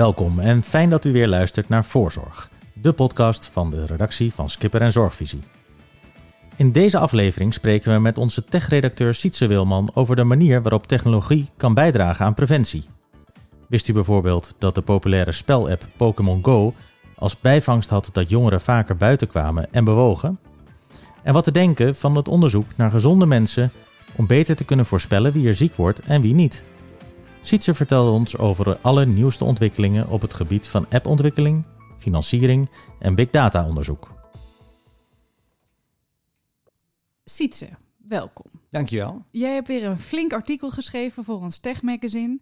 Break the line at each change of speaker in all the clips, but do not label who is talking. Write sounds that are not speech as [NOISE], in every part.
Welkom en fijn dat u weer luistert naar Voorzorg, de podcast van de redactie van Skipper en Zorgvisie. In deze aflevering spreken we met onze tech-redacteur Sietse Wilman over de manier waarop technologie kan bijdragen aan preventie. Wist u bijvoorbeeld dat de populaire spelapp Pokémon Go als bijvangst had dat jongeren vaker buiten kwamen en bewogen? En wat te denken van het onderzoek naar gezonde mensen om beter te kunnen voorspellen wie er ziek wordt en wie niet? Sietse vertelde ons over de allernieuwste ontwikkelingen op het gebied van appontwikkeling, financiering en big data onderzoek.
Sietse, welkom.
Dankjewel.
Jij hebt weer een flink artikel geschreven voor ons Tech Magazine.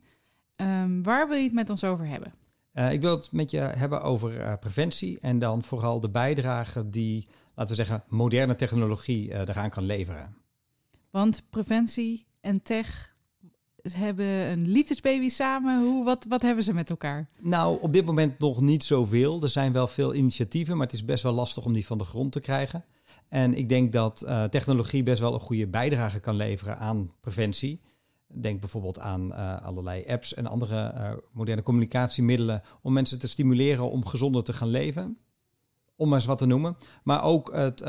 Um, waar wil je het met ons over hebben?
Uh, ik wil het met je hebben over uh, preventie en dan vooral de bijdrage die, laten we zeggen, moderne technologie uh, eraan kan leveren.
Want preventie en tech hebben een liefdesbaby samen. Hoe, wat, wat hebben ze met elkaar?
Nou, op dit moment nog niet zoveel. Er zijn wel veel initiatieven, maar het is best wel lastig om die van de grond te krijgen. En ik denk dat uh, technologie best wel een goede bijdrage kan leveren aan preventie. Denk bijvoorbeeld aan uh, allerlei apps en andere uh, moderne communicatiemiddelen om mensen te stimuleren om gezonder te gaan leven. Om maar eens wat te noemen. Maar ook het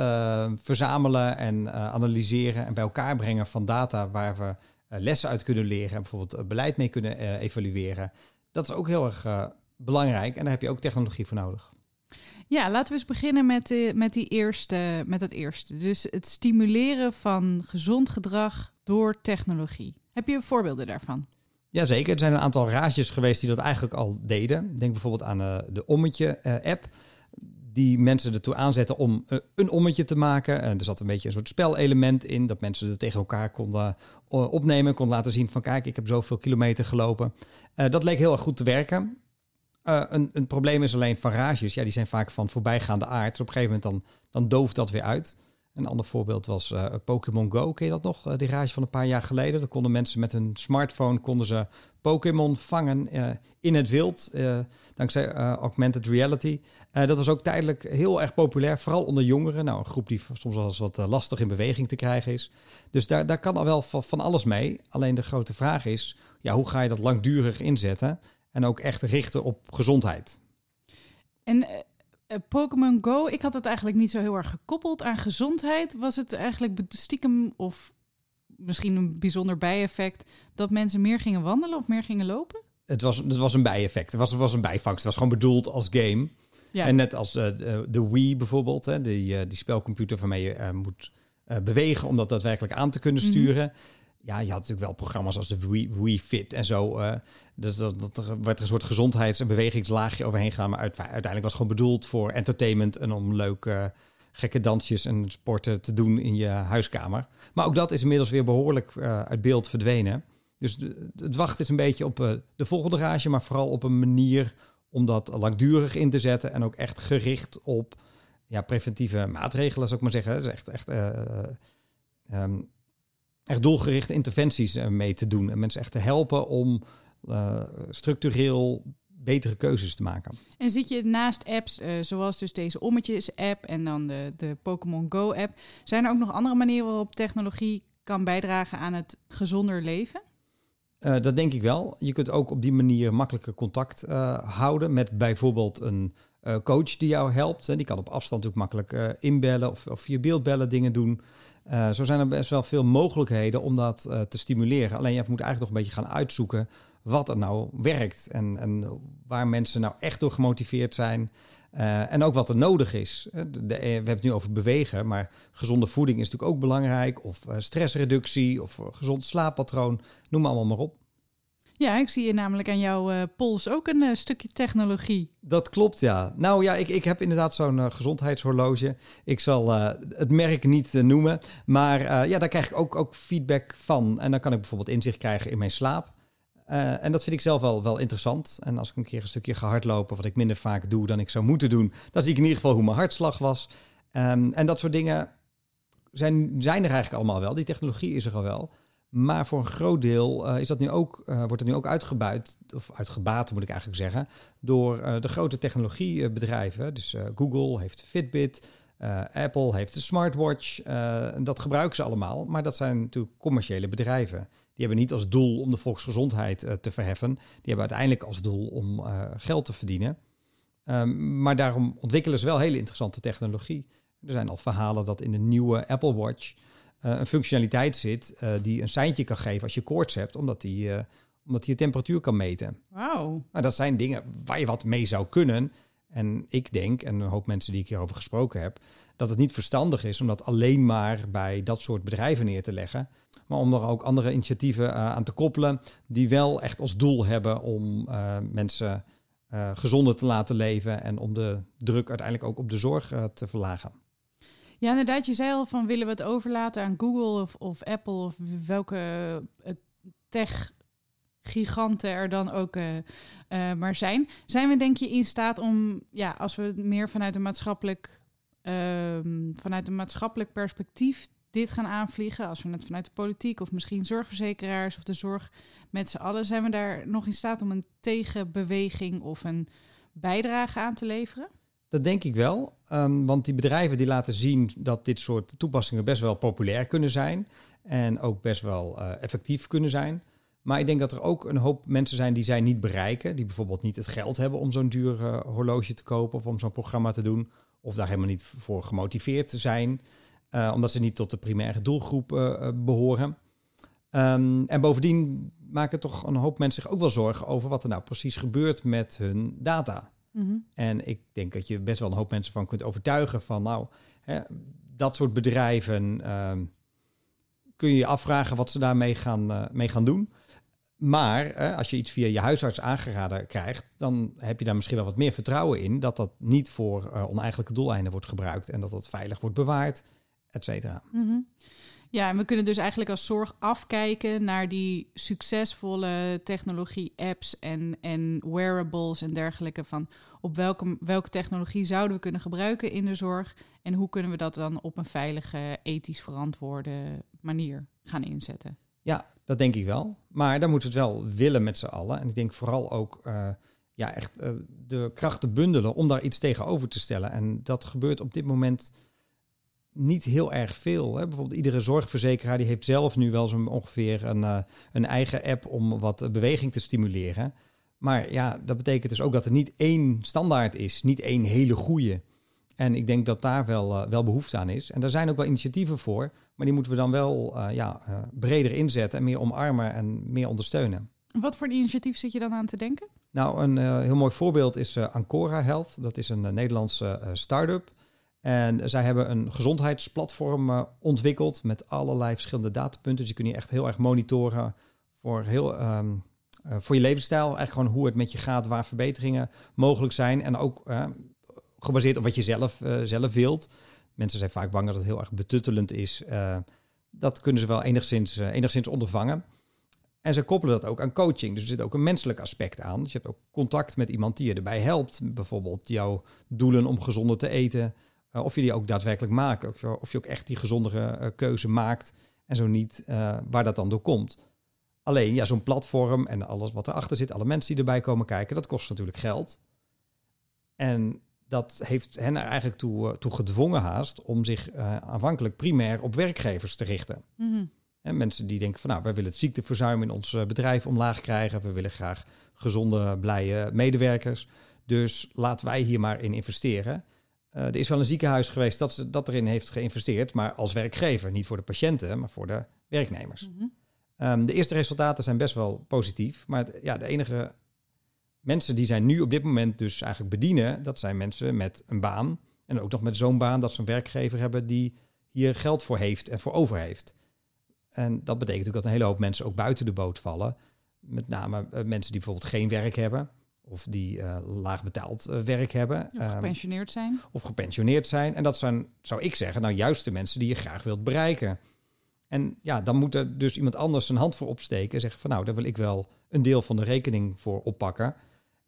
verzamelen en analyseren en bij elkaar brengen van data waar we lessen uit kunnen leren en bijvoorbeeld beleid mee kunnen evalueren. Dat is ook heel erg belangrijk en daar heb je ook technologie voor nodig.
Ja, laten we eens beginnen met, de, met, die eerste, met het eerste. Dus het stimuleren van gezond gedrag door technologie. Heb je voorbeelden daarvan?
Jazeker, er zijn een aantal raadjes geweest die dat eigenlijk al deden. Denk bijvoorbeeld aan uh, de Ommetje-app. Die mensen ertoe aanzetten om uh, een ommetje te maken. En er zat een beetje een soort spelelement in. Dat mensen het tegen elkaar konden uh, opnemen. Konden laten zien van kijk, ik heb zoveel kilometer gelopen. dat leek heel erg goed te werken. Een, een, probleem is alleen van rages. Ja, die zijn vaak van voorbijgaande aard. Dus op een gegeven moment dan, dan dooft dat weer uit. Een ander voorbeeld was uh, Pokémon Go. Ken je dat nog? Uh, die rage van een paar jaar geleden. Dan konden mensen met hun smartphone konden ze Pokémon vangen in het wild. dankzij augmented reality. dat was ook tijdelijk heel erg populair. Vooral onder jongeren. Nou, een groep die soms wel eens wat lastig in beweging te krijgen is. Dus daar, daar kan al wel van, van alles mee. Alleen de grote vraag is, ja, hoe ga je dat langdurig inzetten? En ook echt richten op gezondheid.
En uh, Pokémon Go, ik had het eigenlijk niet zo heel erg gekoppeld aan gezondheid. Was het eigenlijk stiekem of misschien een bijzonder bijeffect dat mensen meer gingen wandelen of meer gingen lopen?
Het was, het was een bijeffect. Het was, het was een bijvangst. Het was gewoon bedoeld als game. Ja. En net als uh, de Wii bijvoorbeeld, hè, die, uh, die spelcomputer waarmee je moet bewegen om dat daadwerkelijk aan te kunnen sturen. Mm -hmm ja, je had natuurlijk wel programma's als de Wii, Fit en zo. Uh, dus dat, dat er werd er een soort gezondheids- en bewegingslaagje overheen gedaan. Maar uiteindelijk was het gewoon bedoeld voor entertainment en om leuke gekke dansjes en sporten te doen in je huiskamer. Maar ook dat is inmiddels weer behoorlijk uh, uit beeld verdwenen. Dus het wachten is een beetje op de volgende rage, maar vooral op een manier om dat langdurig in te zetten en ook echt gericht op ja, preventieve maatregelen, zou ik maar zeggen. Dat is echt, echt um, echt doelgerichte interventies eh, mee te doen. En mensen echt te helpen om uh, structureel betere keuzes te maken.
En zit je naast apps uh, zoals dus deze Ommetjes-app en dan de, de Pokémon Go-app... zijn er ook nog andere manieren waarop technologie kan bijdragen aan het gezonder leven?
Uh, dat denk ik wel. Je kunt ook op die manier makkelijker contact houden met bijvoorbeeld een coach die jou helpt. Die kan op afstand natuurlijk makkelijk inbellen of, of via beeldbellen dingen doen... Uh, zo zijn er best wel veel mogelijkheden om dat uh, te stimuleren. Alleen je moet eigenlijk nog een beetje gaan uitzoeken wat er nou werkt. En, en waar mensen nou echt door gemotiveerd zijn. Uh, en ook wat er nodig is. We hebben het nu over bewegen, maar gezonde voeding is natuurlijk ook belangrijk. Of stressreductie, of gezond slaappatroon. Noem allemaal maar op.
Ja, ik zie je namelijk aan jouw uh, pols ook een uh, stukje technologie.
Dat klopt, ja. Nou ja, ik, ik heb inderdaad zo'n uh, gezondheidshorloge. Ik zal het merk niet noemen, maar ja, daar krijg ik ook, ook feedback van. En dan kan ik bijvoorbeeld inzicht krijgen in mijn slaap. en dat vind ik zelf wel, wel interessant. En als ik een keer een stukje ga hardlopen, wat ik minder vaak doe dan ik zou moeten doen, dan zie ik in ieder geval hoe mijn hartslag was. Um, en dat soort dingen zijn, zijn er eigenlijk allemaal wel. Die technologie is er al wel. Maar voor een groot deel uh, is dat nu ook, uh, wordt het nu ook uitgebuit, of uitgebaten moet ik eigenlijk zeggen, door uh, de grote technologiebedrijven. Dus Google heeft Fitbit, Apple heeft de smartwatch. dat gebruiken ze allemaal, maar dat zijn natuurlijk commerciële bedrijven die hebben niet als doel om de volksgezondheid eh, te verheffen. Die hebben uiteindelijk als doel om eh, geld te verdienen. Um, maar daarom ontwikkelen ze wel hele interessante technologie. Er zijn al verhalen dat in de nieuwe Apple Watch een functionaliteit zit uh, die een seintje kan geven als je koorts hebt, omdat die, uh, omdat die je temperatuur kan meten.
Wauw.
Nou, dat zijn dingen waar je wat mee zou kunnen. En ik denk, en een hoop mensen die ik hierover gesproken heb, dat het niet verstandig is om dat alleen maar bij dat soort bedrijven neer te leggen. Maar om er ook andere initiatieven aan te koppelen die wel echt als doel hebben om mensen gezonder te laten leven en om de druk uiteindelijk ook op de zorg te verlagen.
Ja, inderdaad. Je zei al van willen we het overlaten aan Google of, of Apple of welke uh, tech-giganten er dan ook uh, uh, maar zijn. Zijn we denk je in staat om, ja, als we meer vanuit een maatschappelijk, ehm, vanuit een maatschappelijk perspectief dit gaan aanvliegen, als we het vanuit de politiek of misschien zorgverzekeraars of de zorg met z'n allen, zijn we daar nog in staat om een tegenbeweging of een bijdrage aan te leveren?
Dat denk ik wel. Um, want die bedrijven die laten zien dat dit soort toepassingen best wel populair kunnen zijn. En ook best wel uh, effectief kunnen zijn. Maar ik denk dat er ook een hoop mensen zijn die zij niet bereiken. Die bijvoorbeeld niet het geld hebben om zo'n duur uh, horloge te kopen of om zo'n programma te doen. Of daar helemaal niet voor gemotiveerd te zijn. Uh, omdat ze niet tot de primaire doelgroep behoren. Um, en bovendien maken toch een hoop mensen zich ook wel zorgen over wat er nou precies gebeurt met hun data. Mm -hmm. En ik denk dat je best wel een hoop mensen van kunt overtuigen van, nou, hè, dat soort bedrijven uh, kun je je afvragen wat ze daarmee gaan, uh, mee gaan doen. Maar uh, als je iets via je huisarts aangeraden krijgt, dan heb je daar misschien wel wat meer vertrouwen in dat dat niet voor oneigenlijke doeleinden wordt gebruikt en dat dat veilig wordt bewaard, et cetera.
Mm -hmm. Ja, en we kunnen dus eigenlijk als zorg afkijken naar die succesvolle technologie-apps en, en wearables en dergelijke. Van op welke, welke technologie zouden we kunnen gebruiken in de zorg en hoe kunnen we dat dan op een veilige, ethisch verantwoorde manier gaan inzetten?
Ja, dat denk ik wel. Maar dan moeten we het wel willen met z'n allen. En ik denk vooral ook uh, ja, echt uh, de krachten bundelen om daar iets tegenover te stellen. En dat gebeurt op dit moment niet heel erg veel. Hè? Bijvoorbeeld iedere zorgverzekeraar die heeft zelf nu wel zo'n ongeveer een, uh, een eigen app om wat beweging te stimuleren. Maar ja, dat betekent dus ook dat er niet één standaard is, niet één hele goede. En ik denk dat daar wel, uh, wel behoefte aan is. En daar zijn ook wel initiatieven voor, maar die moeten we dan wel uh, ja, breder inzetten en meer omarmen en meer ondersteunen.
Wat voor initiatief zit je dan aan te denken?
Nou, een heel mooi voorbeeld is Ancora Health. Dat is een Nederlandse start-up. En zij hebben een gezondheidsplatform uh, ontwikkeld met allerlei verschillende datapunten. Dus je kun je echt heel erg monitoren voor, heel, um, uh, voor je levensstijl. Eigenlijk gewoon hoe het met je gaat, waar verbeteringen mogelijk zijn. En ook uh, gebaseerd op wat je zelf, zelf wilt. Mensen zijn vaak bang dat het heel erg betuttelend is. dat kunnen ze wel enigszins, enigszins ondervangen. En ze koppelen dat ook aan coaching. Dus er zit ook een menselijk aspect aan. Dus je hebt ook contact met iemand die je erbij helpt. Bijvoorbeeld jouw doelen om gezonder te eten. Uh, of je die ook daadwerkelijk maakt. Of je, of je ook echt die gezondere uh, keuze maakt. En zo niet uh, waar dat dan door komt. Alleen, ja, zo'n platform en alles wat erachter zit, alle mensen die erbij komen kijken, dat kost natuurlijk geld. En dat heeft hen er eigenlijk toe, toe gedwongen haast om zich aanvankelijk primair op werkgevers te richten. Mm -hmm. En mensen die denken van nou, wij willen het ziekteverzuim in ons bedrijf omlaag krijgen. We willen graag gezonde, blije medewerkers. Dus laten wij hier maar in investeren. Uh, er is wel een ziekenhuis geweest dat, dat erin heeft geïnvesteerd, maar als werkgever. Niet voor de patiënten, maar voor de werknemers. Mm -hmm. um, de eerste resultaten zijn best wel positief, maar het, ja, de enige mensen die zij nu op dit moment dus eigenlijk bedienen, dat zijn mensen met een baan. En ook nog met zo'n baan dat ze een werkgever hebben die hier geld voor heeft en voor over heeft. En dat betekent natuurlijk dat een hele hoop mensen ook buiten de boot vallen. Met name uh, mensen die bijvoorbeeld geen werk hebben of die uh, laag betaald uh, werk hebben.
Of gepensioneerd um, zijn.
Of gepensioneerd zijn. En dat zijn, zou ik zeggen, nou juist de mensen die je graag wilt bereiken. En ja, dan moet er dus iemand anders zijn hand voor opsteken en zeggen van nou, daar wil ik wel een deel van de rekening voor oppakken.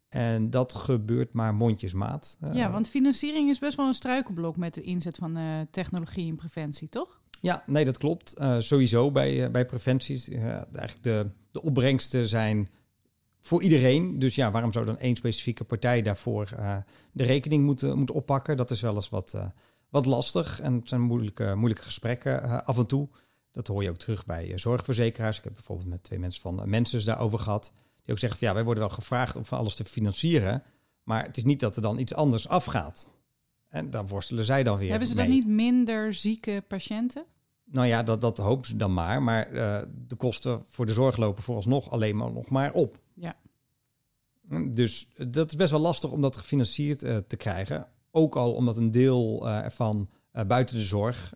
En dat gebeurt maar mondjesmaat.
Uh, ja, want financiering is best wel een struikelblok met de inzet van technologie in preventie, toch?
Ja, nee, dat klopt. sowieso bij, bij preventies. eigenlijk de, de opbrengsten zijn voor iedereen. Dus ja, waarom zou dan één specifieke partij daarvoor uh, de rekening moeten, moeten oppakken? Dat is wel eens wat, uh, wat lastig en het zijn moeilijke, moeilijke gesprekken uh, af en toe. Dat hoor je ook terug bij zorgverzekeraars. Ik heb bijvoorbeeld met twee mensen van mensen daarover gehad. Die ook zeggen van ja, wij worden wel gevraagd om van alles te financieren. Maar het is niet dat er dan iets anders afgaat. En dan worstelen zij dan weer.
Hebben ze dan niet minder zieke patiënten?
Nou ja, dat, dat hopen ze dan maar. Maar de kosten voor de zorg lopen vooralsnog alleen maar nog maar op.
Ja.
Dus dat is best wel lastig om dat gefinancierd uh, te krijgen. Ook al omdat een deel uh, ervan buiten de zorg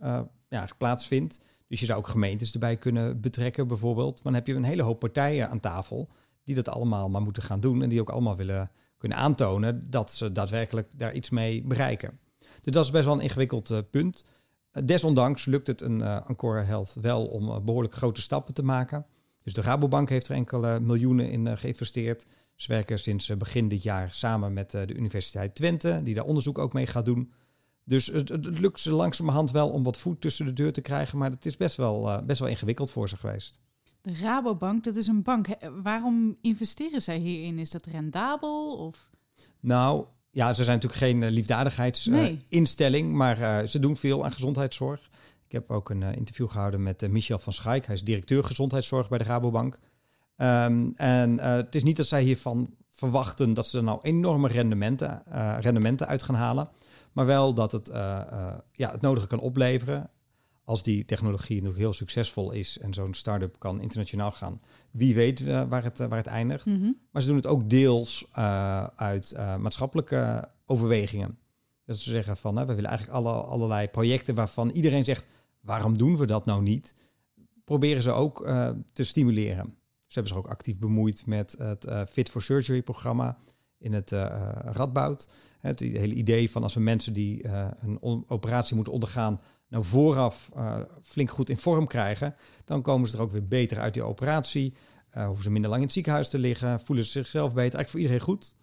ja, plaatsvindt. Dus je zou ook gemeentes erbij kunnen betrekken bijvoorbeeld. Maar dan heb je een hele hoop partijen aan tafel die dat allemaal maar moeten gaan doen. En die ook allemaal willen kunnen aantonen dat ze daadwerkelijk daar iets mee bereiken. Dus dat is best wel een ingewikkeld punt. desondanks lukt het een Ancora Health wel om behoorlijk grote stappen te maken. Dus de Rabobank heeft er enkele miljoenen in geïnvesteerd. Ze werken sinds begin dit jaar samen met de Universiteit Twente, die daar onderzoek ook mee gaat doen. Dus het, het, lukt ze langzamerhand wel om wat voet tussen de deur te krijgen, maar het is best wel, best wel ingewikkeld voor ze geweest.
De Rabobank, dat is een bank. Waarom investeren zij hierin? Is dat rendabel? Of?
Nou, ja, ze zijn natuurlijk geen liefdadigheidsinstelling, nee. maar uh, ze doen veel aan gezondheidszorg. Ik heb ook een uh, interview gehouden met uh, Michel van Schaik. Hij is directeur gezondheidszorg bij de Rabobank. Um, en het is niet dat zij hiervan verwachten dat ze er nou enorme rendementen, rendementen uit gaan halen. Maar wel dat het ja, het nodige kan opleveren als die technologie nog heel succesvol is en zo'n start-up kan internationaal gaan, wie weet uh, waar, het, uh, waar het eindigt.
Mm -hmm.
Maar ze doen het ook deels uh, uit maatschappelijke overwegingen. Dat ze zeggen van, we willen eigenlijk alle, allerlei projecten waarvan iedereen zegt, waarom doen we dat nou niet? Proberen ze ook te stimuleren. Ze hebben zich ook actief bemoeid met het Fit for Surgery programma in het Radboud. Het hele idee van als we mensen die een operatie moeten ondergaan nou vooraf flink goed in vorm krijgen, dan komen ze er ook weer beter uit die operatie. Hoeven ze minder lang in het ziekenhuis te liggen, voelen ze zichzelf beter. Eigenlijk voor iedereen goed.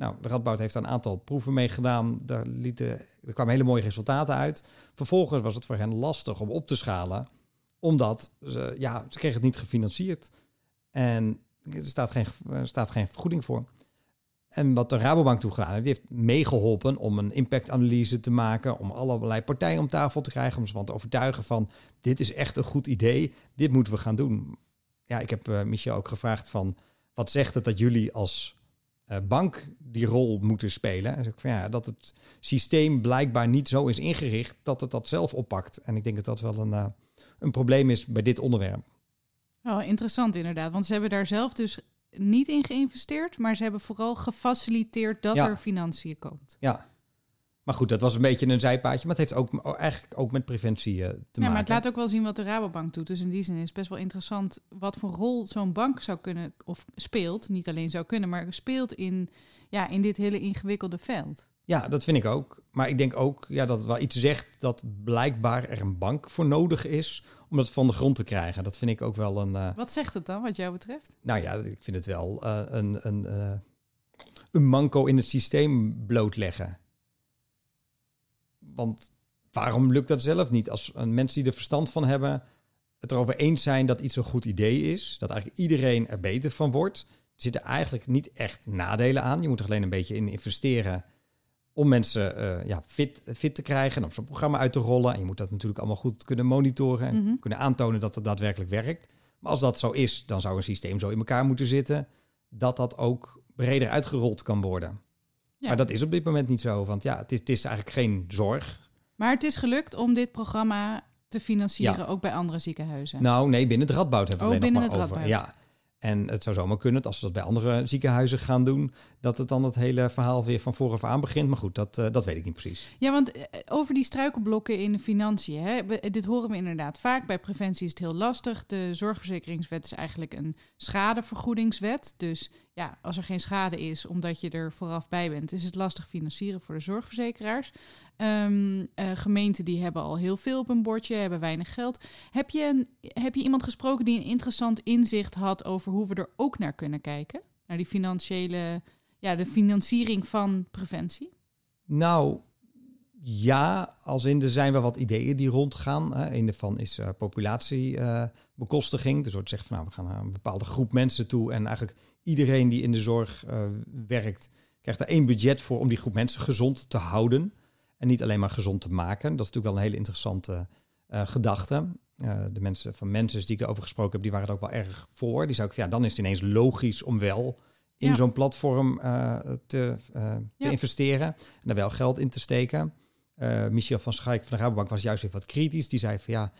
Nou, de Radboud heeft een aantal proeven mee gedaan. Daar, lieten, er kwamen hele mooie resultaten uit. Vervolgens was het voor hen lastig om op te schalen, omdat ze, ja, ze kregen het niet gefinancierd. En er staat geen, er staat geen vergoeding voor. En wat de Rabobank toen gedaan heeft, die heeft meegeholpen om een impactanalyse te maken, om allerlei partijen om tafel te krijgen, om ze van te overtuigen van dit is echt een goed idee, dit moeten we gaan doen. Ja, ik heb uh, Michel ook gevraagd van wat zegt het dat jullie als bank die rol moeten spelen? En van ja, dat het systeem blijkbaar niet zo is ingericht dat het dat zelf oppakt. En ik denk dat dat wel een, uh, een probleem is bij dit onderwerp.
Oh, interessant inderdaad, want ze hebben daar zelf dus niet in geïnvesteerd, maar ze hebben vooral gefaciliteerd dat er financiën komt.
Ja. Maar goed, dat was een beetje een zijpaadje, maar het heeft ook eigenlijk ook met preventie uh, te ja, maken.
Ja, maar het laat ook wel zien wat de Rabobank doet. Dus in die zin is het best wel interessant wat voor rol zo'n bank zou kunnen, of speelt, niet alleen zou kunnen, maar speelt in, ja, in dit hele ingewikkelde veld.
Ja, dat vind ik ook. Maar ik denk ook ja, dat het wel iets zegt dat blijkbaar er een bank voor nodig is om dat van de grond te krijgen. Dat vind ik ook wel een. Uh...
Wat zegt het dan, wat jou betreft?
Nou ja, ik vind het wel uh, een, een, een manco in het systeem blootleggen. Want waarom lukt dat zelf niet? Als mensen die er verstand van hebben, het erover eens zijn dat iets een goed idee is, dat eigenlijk iedereen er beter van wordt, zitten eigenlijk niet echt nadelen aan. Je moet er alleen een beetje in investeren om mensen uh, ja, fit, fit te krijgen en op zo'n programma uit te rollen. En je moet dat natuurlijk allemaal goed kunnen monitoren en
Mhm.
kunnen aantonen dat het daadwerkelijk werkt. Maar als dat zo is, dan zou een systeem zo in elkaar moeten zitten dat dat ook breder uitgerold kan worden.
Ja.
Maar dat is op dit moment niet zo, want ja, het is, het is eigenlijk geen zorg.
Maar het is gelukt om dit programma te financieren,
Ja.
ook bij andere ziekenhuizen.
Nou, nee, binnen het Radboud hebben we
Oh,
het alleen
binnen
nog maar
het
over.
Radboud.
Ja. En het zou zomaar kunnen, dat als we dat bij andere ziekenhuizen gaan doen, dat het dan het hele verhaal weer van vooraf aan begint. Maar goed, dat, eh, dat weet ik niet precies.
Ja, want eh, over die struikelblokken in de financiën. Hè, we- dit horen we inderdaad vaak. Bij preventie is het heel lastig. De zorgverzekeringswet is eigenlijk een schadevergoedingswet. Dus ja, als er geen schade is omdat je er vooraf bij bent, is het lastig financieren voor de zorgverzekeraars. Ehm, eh, gemeenten die hebben al heel veel op een bordje, hebben weinig geld. Heb je, een- heb je iemand gesproken die een interessant inzicht had over hoe we er ook naar kunnen kijken? Naar die financiële, ja, de financiering van preventie?
Nou, ja, als in er zijn wel wat ideeën die rondgaan. Hè. Een daarvan is eh, populatiebekostiging. dus wordt zeggen van nou, we gaan naar een bepaalde groep mensen toe. En eigenlijk iedereen die in de zorg eh, werkt, krijgt daar één budget voor om die groep mensen gezond te houden. En niet alleen maar gezond te maken. Dat is natuurlijk wel een hele interessante eh, gedachte. de mensen van mensen die ik erover gesproken heb, die waren er ook wel erg voor. Die zei ook, ja, dan is het ineens logisch om wel in
Ja.
zo'n platform te, te
Ja.
investeren en er wel geld in te steken. Eh, Michel van Schaik van de Rabobank was juist even wat kritisch. Die zei van ja,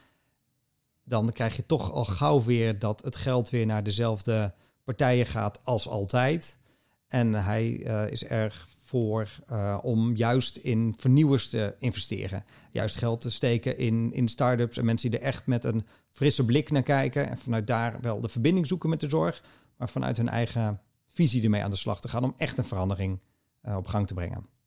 dan krijg je toch al gauw weer dat het geld weer naar dezelfde partijen gaat als altijd. En hij eh, is erg voor eh, om juist in vernieuwers te investeren. Juist geld te steken in, in start-ups en mensen die er echt met een frisse blik naar kijken. En vanuit daar wel de verbinding zoeken met de zorg. Maar vanuit hun eigen visie ermee aan de slag te gaan om echt een verandering op gang te brengen.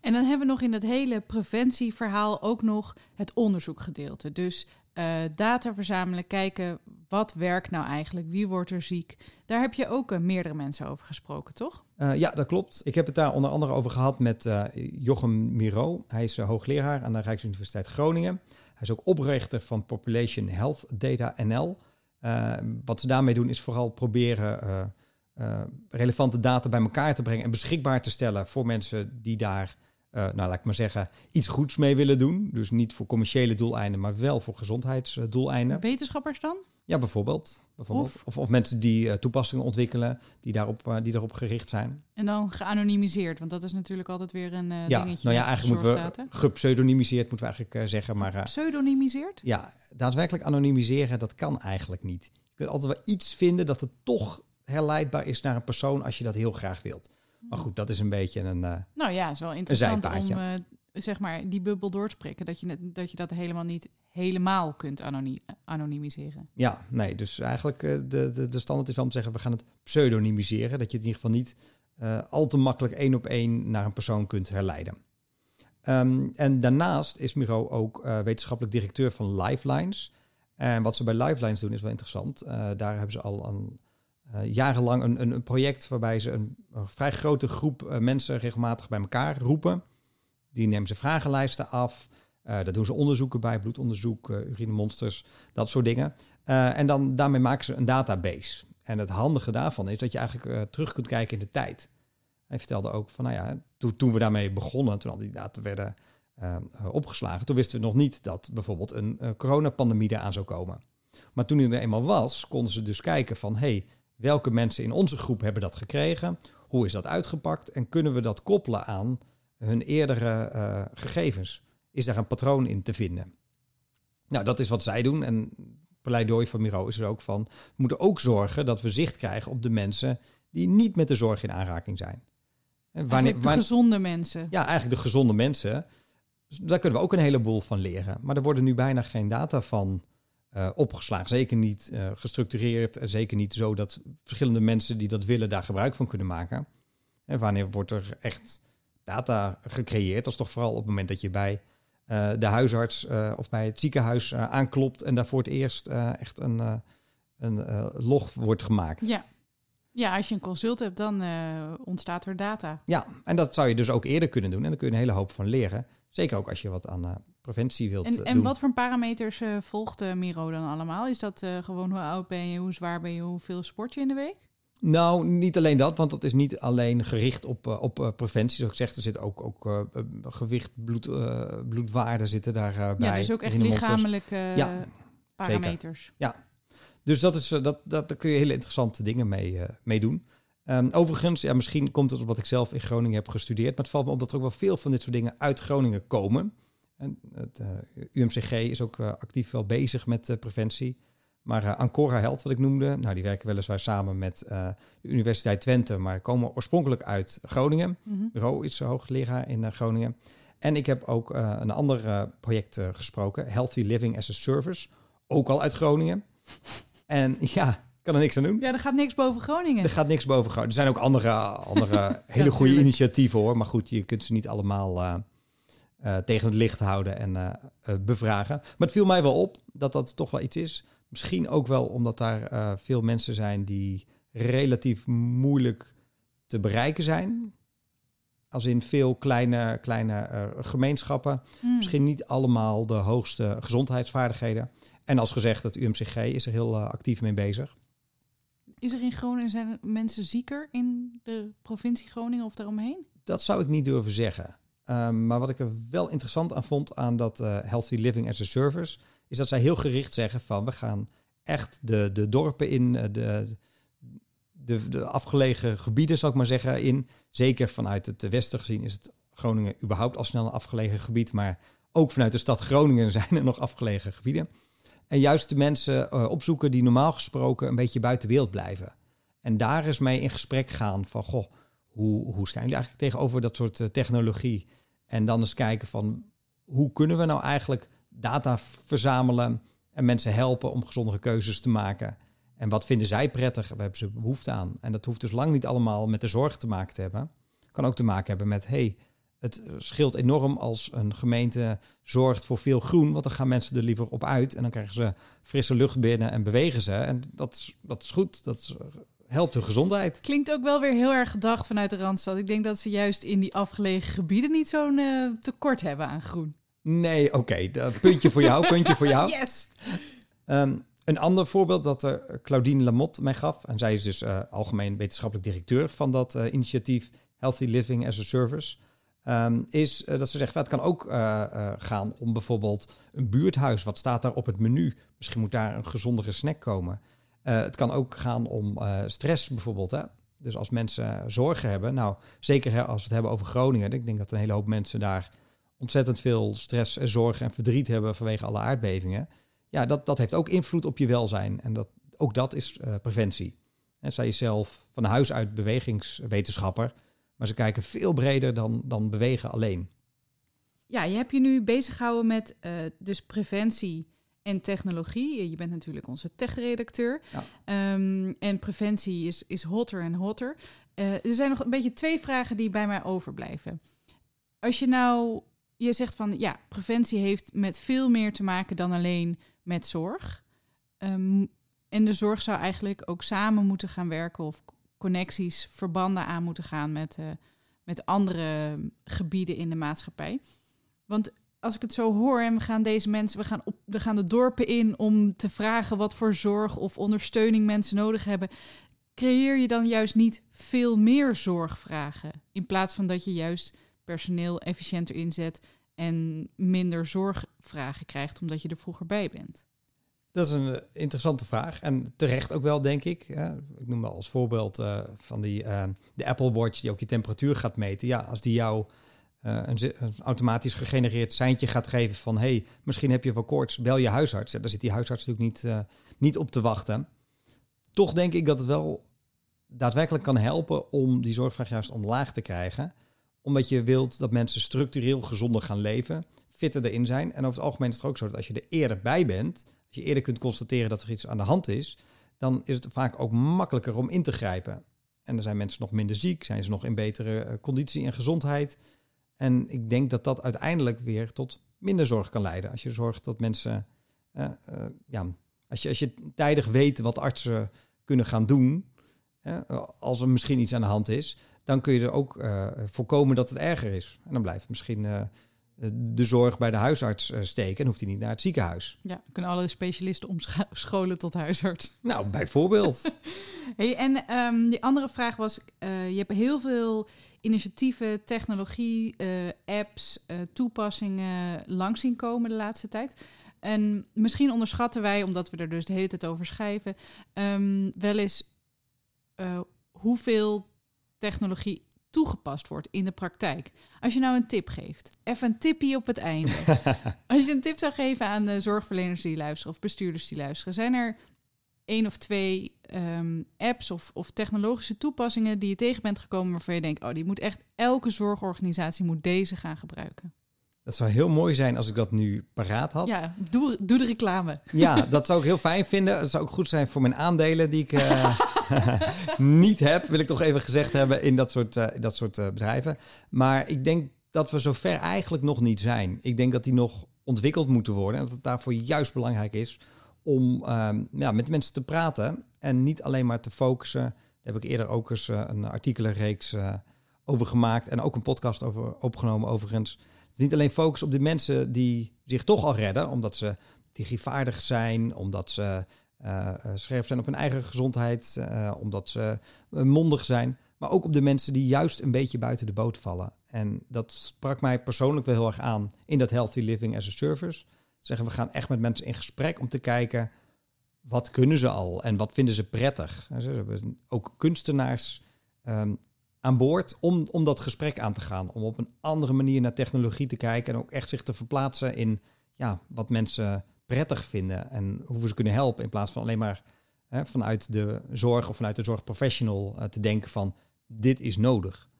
En dan hebben we nog in het hele preventieverhaal ook nog het onderzoekgedeelte. Dus eh, data verzamelen, kijken wat werkt nou eigenlijk, wie wordt er ziek. Daar heb je ook eh, meerdere mensen over gesproken, toch?
Eh, ja, dat klopt. Ik heb het daar onder andere over gehad met Jochem Miro. Hij is hoogleraar aan de Rijksuniversiteit Groningen. Hij is ook oprichter van Population Health Data NL. Wat ze daarmee doen is vooral proberen eh, relevante data bij elkaar te brengen en beschikbaar te stellen voor mensen die daar, eh, nou laat ik maar zeggen, iets goeds mee willen doen. Dus niet voor commerciële doeleinden, maar wel voor gezondheidsdoeleinden.
Wetenschappers dan?
Ja, bijvoorbeeld. bijvoorbeeld.
Of-
Of, of, mensen die eh, toepassingen ontwikkelen die daarop, die daarop gericht zijn.
En dan geanonimiseerd, want dat is natuurlijk altijd weer een
Ja,
dingetje.
nou ja, eigenlijk moeten we gepseudonymiseerd moeten we eigenlijk zeggen. Maar
Pseudonymiseerd?
ja, daadwerkelijk anonimiseren, dat kan eigenlijk niet. Je kunt altijd wel iets vinden dat het toch herleidbaar is naar een persoon als je dat heel graag wilt. Maar goed, dat is een beetje een... eh,
Nou ja, is wel interessant om eh, zeg maar die bubbel door te prikken. Dat je, dat je dat helemaal niet helemaal kunt anoni- anonimiseren.
ja, nee, dus eigenlijk eh, de, de, de standaard is wel om te zeggen, we gaan het pseudonymiseren. Dat je het in ieder geval niet al te makkelijk één op één naar een persoon kunt herleiden. Ehm, en daarnaast is Miro ook wetenschappelijk directeur van Lifelines. En wat ze bij Lifelines doen is wel interessant. Daar hebben ze al een, eh, jarenlang een, een, project waarbij ze een, vrij grote groep eh, mensen regelmatig bij elkaar roepen. Die nemen ze vragenlijsten af. Eh, daar doen ze onderzoeken bij, bloedonderzoek, uh, urinemonsters, dat soort dingen. En dan daarmee maken ze een database. En het handige daarvan is dat je eigenlijk terug kunt kijken in de tijd. Hij vertelde ook van, nou ja, toen, we daarmee begonnen, toen al die data werden opgeslagen, toen wisten we nog niet dat bijvoorbeeld een uh, coronapandemie eraan zou komen. Maar toen die er eenmaal was, konden ze dus kijken van, hey, welke mensen in onze groep hebben dat gekregen? Hoe is dat uitgepakt? En kunnen we dat koppelen aan hun eerdere uh, gegevens? Is daar een patroon in te vinden? Nou, dat is wat zij doen. En pleidooi van Miro is er ook van, we moeten ook zorgen dat we zicht krijgen op de mensen die niet met de zorg in aanraking zijn.
En wanneer, de gezonde mensen.
Ja, eigenlijk de gezonde mensen. Dus daar kunnen we ook een heleboel van leren. Maar er worden nu bijna geen data van uh, opgeslagen. Zeker niet uh, gestructureerd en zeker niet zo dat verschillende mensen die dat willen daar gebruik van kunnen maken. En wanneer wordt er echt data gecreëerd? Dat is toch vooral op het moment dat je bij uh, de huisarts of bij het ziekenhuis aanklopt en daar voor het eerst echt een, een log wordt gemaakt.
Ja. Ja, als je een consult hebt, dan ontstaat er data.
Ja, en dat zou je dus ook eerder kunnen doen. En dan kun je een hele hoop van leren. Zeker ook als je wat aan preventie wilt
en, en
doen.
wat voor parameters uh, volgt Miro dan allemaal? Is dat gewoon hoe oud ben je, hoe zwaar ben je, hoeveel sport je in de week?
Nou, niet alleen dat, want dat is niet alleen gericht op, op preventie. Zoals ik zeg, er zit ook, ook gewicht, bloed, bloedwaarden zitten daarbij.
Ja, dus ook echt lichamelijke
ja,
parameters.
Zeker. Ja, dus dat is, dat, dat, daar kun je hele interessante dingen mee, mee doen. Um, overigens, ja, misschien komt het omdat ik zelf in Groningen heb gestudeerd. Maar het valt me op dat er ook wel veel van dit soort dingen uit Groningen komen. En het uh, UMCG is ook uh, actief wel bezig met uh, preventie. Maar Ancora Health, wat ik noemde, nou, die werken weliswaar samen met de Universiteit Twente, maar komen oorspronkelijk uit Groningen. Mm -hmm. Bureau is hoogleraar in Groningen. En ik heb ook een ander project gesproken, Healthy Living as a Service, ook al uit Groningen. En [LAUGHS] ja, kan er niks aan doen.
Ja, er gaat niks boven Groningen.
Er gaat niks boven Groningen. Er zijn ook andere, andere [LAUGHS] hele ja, goede initiatieven hoor. Maar goed, je kunt ze niet allemaal uh, uh, tegen het licht houden en uh, bevragen. Maar het viel mij wel op dat dat toch wel iets is. Misschien ook wel omdat daar veel mensen zijn die relatief moeilijk te bereiken zijn. Als in veel kleine, kleine gemeenschappen.
Hmm.
Misschien niet allemaal de hoogste gezondheidsvaardigheden. En als gezegd, het UMCG is er heel actief mee bezig.
Is er in Groningen, zijn mensen zieker in de provincie Groningen of daaromheen?
Dat zou ik niet durven zeggen. Um, maar wat ik er wel interessant aan vond aan dat uh, Healthy Living as a Service, is dat zij heel gericht zeggen van we gaan echt de, de dorpen in, eh, de, de, de afgelegen gebieden, zou ik maar zeggen, in. Zeker vanuit het westen gezien is het Groningen überhaupt al snel een afgelegen gebied, maar ook vanuit de stad Groningen [LAUGHS] zijn er nog afgelegen gebieden. En juist de mensen uh, opzoeken die normaal gesproken een beetje buiten beeld blijven. En daar eens mee in gesprek gaan van, goh, hoe, hoe staan jullie eigenlijk tegenover dat soort uh, technologie? En dan eens kijken van, hoe kunnen we nou eigenlijk data verzamelen en mensen helpen om gezondere keuzes te maken? En wat vinden zij prettig? Waar hebben ze behoefte aan? En dat hoeft dus lang niet allemaal met de zorg te maken te hebben. Kan ook te maken hebben met, hey, het scheelt enorm als een gemeente zorgt voor veel groen, want dan gaan mensen er liever op uit en dan krijgen ze frisse lucht binnen en bewegen ze. En dat is, dat is goed, dat helpt hun gezondheid.
Klinkt ook wel weer heel erg gedacht vanuit de Randstad. Ik denk dat ze juist in die afgelegen gebieden niet zo'n uh, tekort hebben aan groen.
Nee, oké. Puntje voor jou, puntje voor jou. [LAUGHS]
Yes!
Um, een ander voorbeeld dat uh, Claudine Lamotte mij gaf, en zij is dus uh, algemeen wetenschappelijk directeur van dat initiatief Healthy Living as a Service. Um, is dat ze zegt, het kan ook gaan om bijvoorbeeld een buurthuis. Wat staat daar op het menu? Misschien moet daar een gezondere snack komen. Het kan ook gaan om stress bijvoorbeeld. Hè? Dus als mensen zorgen hebben, nou zeker hè, als we het hebben over Groningen. Ik denk dat een hele hoop mensen daar ontzettend veel stress en zorgen en verdriet hebben vanwege alle aardbevingen. Ja, dat, dat heeft ook invloed op je welzijn. En dat, ook dat is preventie. En zij is zelf van huis uit bewegingswetenschapper. Maar ze kijken veel breder dan, dan bewegen alleen.
Ja, je hebt je nu bezig gehouden met dus preventie en technologie. Je bent natuurlijk onze tech-redacteur. Ja. Um, en preventie is, is hotter en hotter. Uh, er zijn nog een beetje twee vragen die bij mij overblijven. Als je nou, je zegt van ja, preventie heeft met veel meer te maken dan alleen met zorg. Um, en de zorg zou eigenlijk ook samen moeten gaan werken of connecties, verbanden aan moeten gaan met, uh, met andere gebieden in de maatschappij. Want als ik het zo hoor en we gaan deze mensen, we gaan, op, we gaan de dorpen in om te vragen wat voor zorg of ondersteuning mensen nodig hebben, creëer je dan juist niet veel meer zorgvragen in plaats van dat je juist personeel efficiënter inzet en minder zorgvragen krijgt omdat je er vroeger bij bent?
Dat is een eh, interessante vraag. En terecht ook wel, denk ik. ik noem wel als voorbeeld uh, van die, uh, de Apple Watch die ook je temperatuur gaat meten. Ja, als die jou een, een, automatisch gegenereerd seintje gaat geven van... hey, misschien heb je wel koorts, bel je huisarts. Daar zit die huisarts natuurlijk niet, niet op te wachten. Toch denk ik dat het wel daadwerkelijk kan helpen om die zorgvraag juist omlaag te krijgen. Omdat je wilt dat mensen structureel gezonder gaan leven, fitter erin zijn. En over het algemeen is het ook zo dat als je er eerder bij bent als je eerder kunt constateren dat er iets aan de hand is, dan is het vaak ook makkelijker om in te grijpen. En dan zijn mensen nog minder ziek, zijn ze nog in betere eh, conditie en gezondheid. En ik denk dat dat uiteindelijk weer tot minder zorg kan leiden. Als je zorgt dat mensen, uh, uh, ja, als je, als je tijdig weet wat artsen kunnen gaan doen, als er misschien iets aan de hand is, dan kun je er ook voorkomen dat het erger is. En dan blijft misschien eh, de zorg bij de huisarts eh, steken en hoeft hij niet naar het ziekenhuis.
Ja, kunnen alle specialisten omscholen tot huisarts. [LAUGHS]
Nou, bijvoorbeeld. [LAUGHS]
hey, en um, die andere vraag was, uh, je hebt heel veel initiatieven, technologie, uh, apps, uh, toepassingen langs zien komen de laatste tijd. En misschien onderschatten wij, omdat we er dus de hele tijd over schrijven, um, wel eens hoeveel technologie toegepast wordt in de praktijk. Als je nou een tip geeft, even een tipje op het einde. [LAUGHS] Als je een tip zou geven aan de zorgverleners die luisteren of bestuurders die luisteren, zijn er één of twee um, apps of, of, technologische toepassingen die je tegen bent gekomen waarvan je denkt, oh, die moet echt elke zorgorganisatie moet deze gaan gebruiken.
Dat zou heel mooi zijn als ik dat nu paraat had.
Ja, doe, doe de reclame.
Ja, dat zou ik heel fijn vinden. Het zou ook goed zijn voor mijn aandelen die ik uh, [LAUGHS] niet heb, wil ik toch even gezegd hebben, in dat soort, uh, dat soort uh, bedrijven. Maar ik denk dat we zover eigenlijk nog niet zijn. Ik denk dat die nog ontwikkeld moeten worden. En dat het daarvoor juist belangrijk is om um, ja, met mensen te praten. En niet alleen maar te focussen. Daar heb ik eerder ook eens een artikelenreeks over gemaakt. En ook een podcast over opgenomen overigens niet alleen focus op de mensen die zich toch al redden, omdat ze digivaardig zijn, omdat ze uh, scherp zijn op hun eigen gezondheid, uh, omdat ze mondig zijn, maar ook op de mensen die juist een beetje buiten de boot vallen. En dat sprak mij persoonlijk wel heel erg aan in dat Healthy Living as a Service. Zeggen we gaan echt met mensen in gesprek om te kijken wat kunnen ze al en wat vinden ze prettig. Ze hebben ook kunstenaars ehm, aan boord om, om dat gesprek aan te gaan. Om op een andere manier naar technologie te kijken en ook echt zich te verplaatsen in ja, wat mensen prettig vinden en hoe we ze kunnen helpen. In plaats van alleen maar hè, vanuit de zorg of vanuit de zorgprofessional uh, te denken van dit is nodig.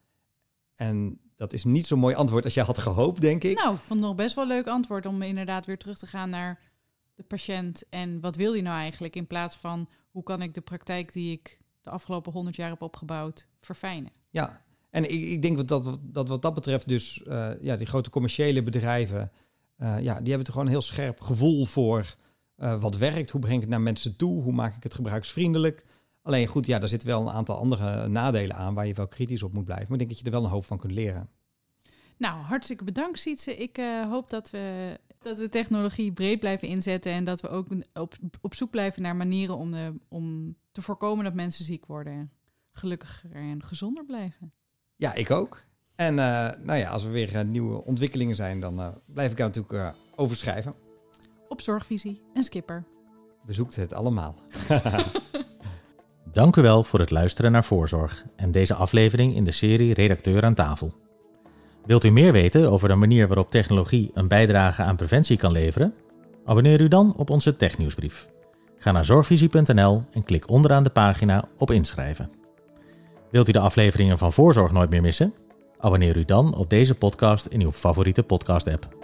En dat is niet zo'n mooi antwoord als je had gehoopt, denk ik.
Nou, vond nog best wel een leuk antwoord om inderdaad weer terug te gaan naar de patiënt en wat wil je nou eigenlijk in plaats van hoe kan ik de praktijk die ik de afgelopen honderd jaar heb opgebouwd verfijnen.
Ja, en ik, ik denk dat, dat wat dat betreft dus uh, ja, die grote commerciële bedrijven, uh, ja, die hebben toch gewoon een heel scherp gevoel voor uh, wat werkt. Hoe breng ik het naar mensen toe? Hoe maak ik het gebruiksvriendelijk? Alleen goed, ja, daar zitten wel een aantal andere nadelen aan waar je wel kritisch op moet blijven. Maar ik denk dat je er wel een hoop van kunt leren.
Nou, hartstikke bedankt, Sietse. Ik hoop dat we, dat we technologie breed blijven inzetten en dat we ook op, op zoek blijven naar manieren om, de, om te voorkomen dat mensen ziek worden. Gelukkiger en gezonder blijven.
Ja, ik ook. En uh, nou ja, als er weer uh, nieuwe ontwikkelingen zijn, dan blijf ik daar natuurlijk over schrijven.
Op Zorgvisie en Skipper.
Bezoekt het allemaal. [LAUGHS]
Dank u wel voor het luisteren naar Voorzorg en deze aflevering in de serie Redacteur aan tafel. Wilt u meer weten over de manier waarop technologie een bijdrage aan preventie kan leveren? Abonneer u dan op onze technieuwsbrief. Ga naar zorgvisie.nl en klik onderaan de pagina op inschrijven. Wilt u de afleveringen van Voorzorg nooit meer missen? Abonneer u dan op deze podcast in uw favoriete podcast-app.